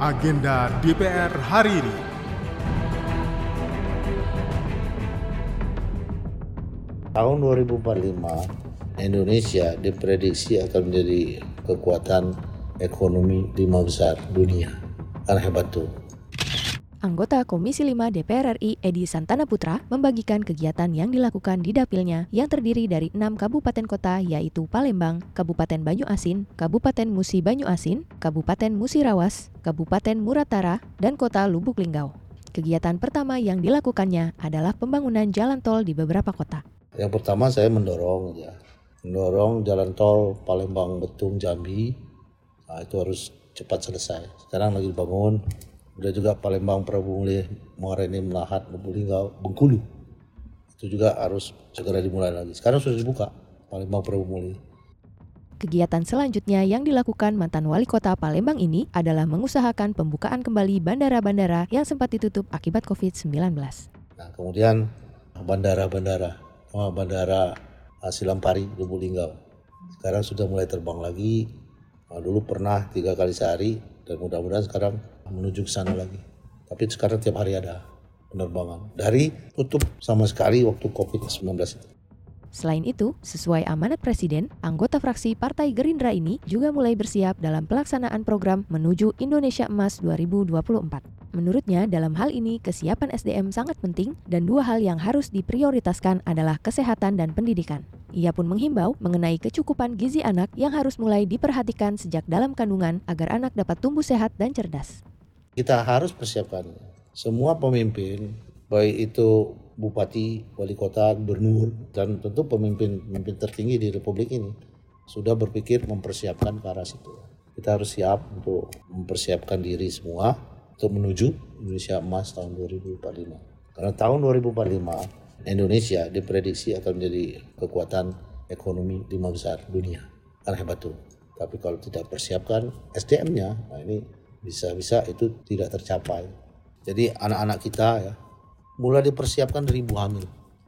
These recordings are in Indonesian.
agenda DPR hari ini. Tahun 2045, Indonesia diprediksi akan menjadi kekuatan ekonomi lima besar dunia. Kan hebat tuh. Anggota Komisi 5 DPR RI Edi Santana Putra membagikan kegiatan yang dilakukan di dapilnya yang terdiri dari enam kabupaten kota yaitu Palembang, Kabupaten Banyu Asin, Kabupaten Musi Banyu Asin, Kabupaten Musirawas, Kabupaten Muratara, dan Kota Lubuk Linggau. Kegiatan pertama yang dilakukannya adalah pembangunan jalan tol di beberapa kota. Yang pertama saya mendorong ya, mendorong jalan tol Palembang Betung Jambi, nah, itu harus cepat selesai. Sekarang lagi dibangun, udah juga Palembang Prabu Mulih Muarani Melahat Lubulingga Bengkulu itu juga harus segera dimulai lagi sekarang sudah dibuka Palembang Prabu Mulih Kegiatan selanjutnya yang dilakukan mantan wali kota Palembang ini adalah mengusahakan pembukaan kembali bandara-bandara yang sempat ditutup akibat COVID-19. Nah, kemudian bandara-bandara, oh, bandara Silampari, Lubulingga. Sekarang sudah mulai terbang lagi. Nah, dulu pernah tiga kali sehari dan mudah-mudahan sekarang menuju ke sana lagi. Tapi sekarang tiap hari ada penerbangan. Dari tutup sama sekali waktu COVID-19 itu. Selain itu, sesuai amanat Presiden, anggota fraksi Partai Gerindra ini juga mulai bersiap dalam pelaksanaan program menuju Indonesia Emas 2024. Menurutnya, dalam hal ini kesiapan SDM sangat penting dan dua hal yang harus diprioritaskan adalah kesehatan dan pendidikan. Ia pun menghimbau mengenai kecukupan gizi anak yang harus mulai diperhatikan sejak dalam kandungan agar anak dapat tumbuh sehat dan cerdas. Kita harus persiapkan semua pemimpin, baik itu bupati, wali kota, gubernur, dan tentu pemimpin-pemimpin tertinggi di republik ini sudah berpikir mempersiapkan ke arah situ. Kita harus siap untuk mempersiapkan diri semua untuk menuju Indonesia Emas tahun 2045. Karena tahun 2045 Indonesia diprediksi akan menjadi kekuatan ekonomi lima besar dunia. Kan hebat tuh. Tapi kalau tidak persiapkan SDM-nya, nah ini bisa-bisa itu tidak tercapai. Jadi anak-anak kita ya mulai dipersiapkan dari ibu hamil.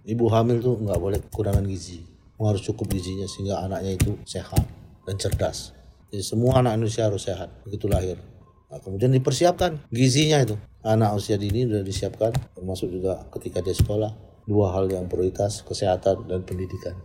Ibu hamil tuh nggak boleh kekurangan gizi, harus cukup gizinya sehingga anaknya itu sehat dan cerdas. Jadi semua anak Indonesia harus sehat begitu lahir. Nah, kemudian dipersiapkan gizinya itu. Anak usia dini sudah disiapkan, termasuk juga ketika dia sekolah dua hal yang prioritas, kesehatan dan pendidikan.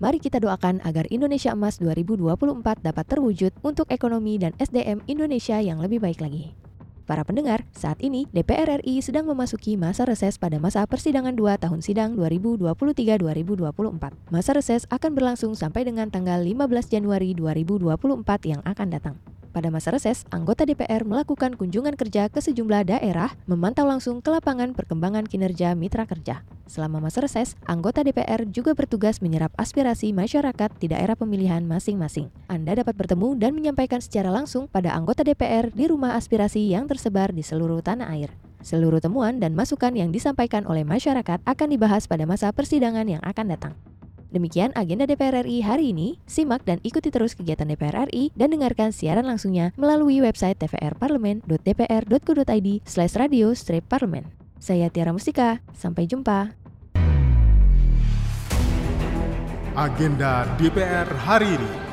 Mari kita doakan agar Indonesia Emas 2024 dapat terwujud untuk ekonomi dan SDM Indonesia yang lebih baik lagi. Para pendengar, saat ini DPR RI sedang memasuki masa reses pada masa persidangan 2 tahun sidang 2023-2024. Masa reses akan berlangsung sampai dengan tanggal 15 Januari 2024 yang akan datang. Pada masa reses, anggota DPR melakukan kunjungan kerja ke sejumlah daerah, memantau langsung ke lapangan perkembangan kinerja mitra kerja. Selama masa reses, anggota DPR juga bertugas menyerap aspirasi masyarakat di daerah pemilihan masing-masing. Anda dapat bertemu dan menyampaikan secara langsung pada anggota DPR di rumah aspirasi yang tersebar di seluruh tanah air. Seluruh temuan dan masukan yang disampaikan oleh masyarakat akan dibahas pada masa persidangan yang akan datang. Demikian agenda DPR RI hari ini. Simak dan ikuti terus kegiatan DPR RI dan dengarkan siaran langsungnya melalui website tvrparlemen.dpr.go.id slash radio strip parlemen. Saya Tiara Mustika, sampai jumpa. Agenda DPR hari ini.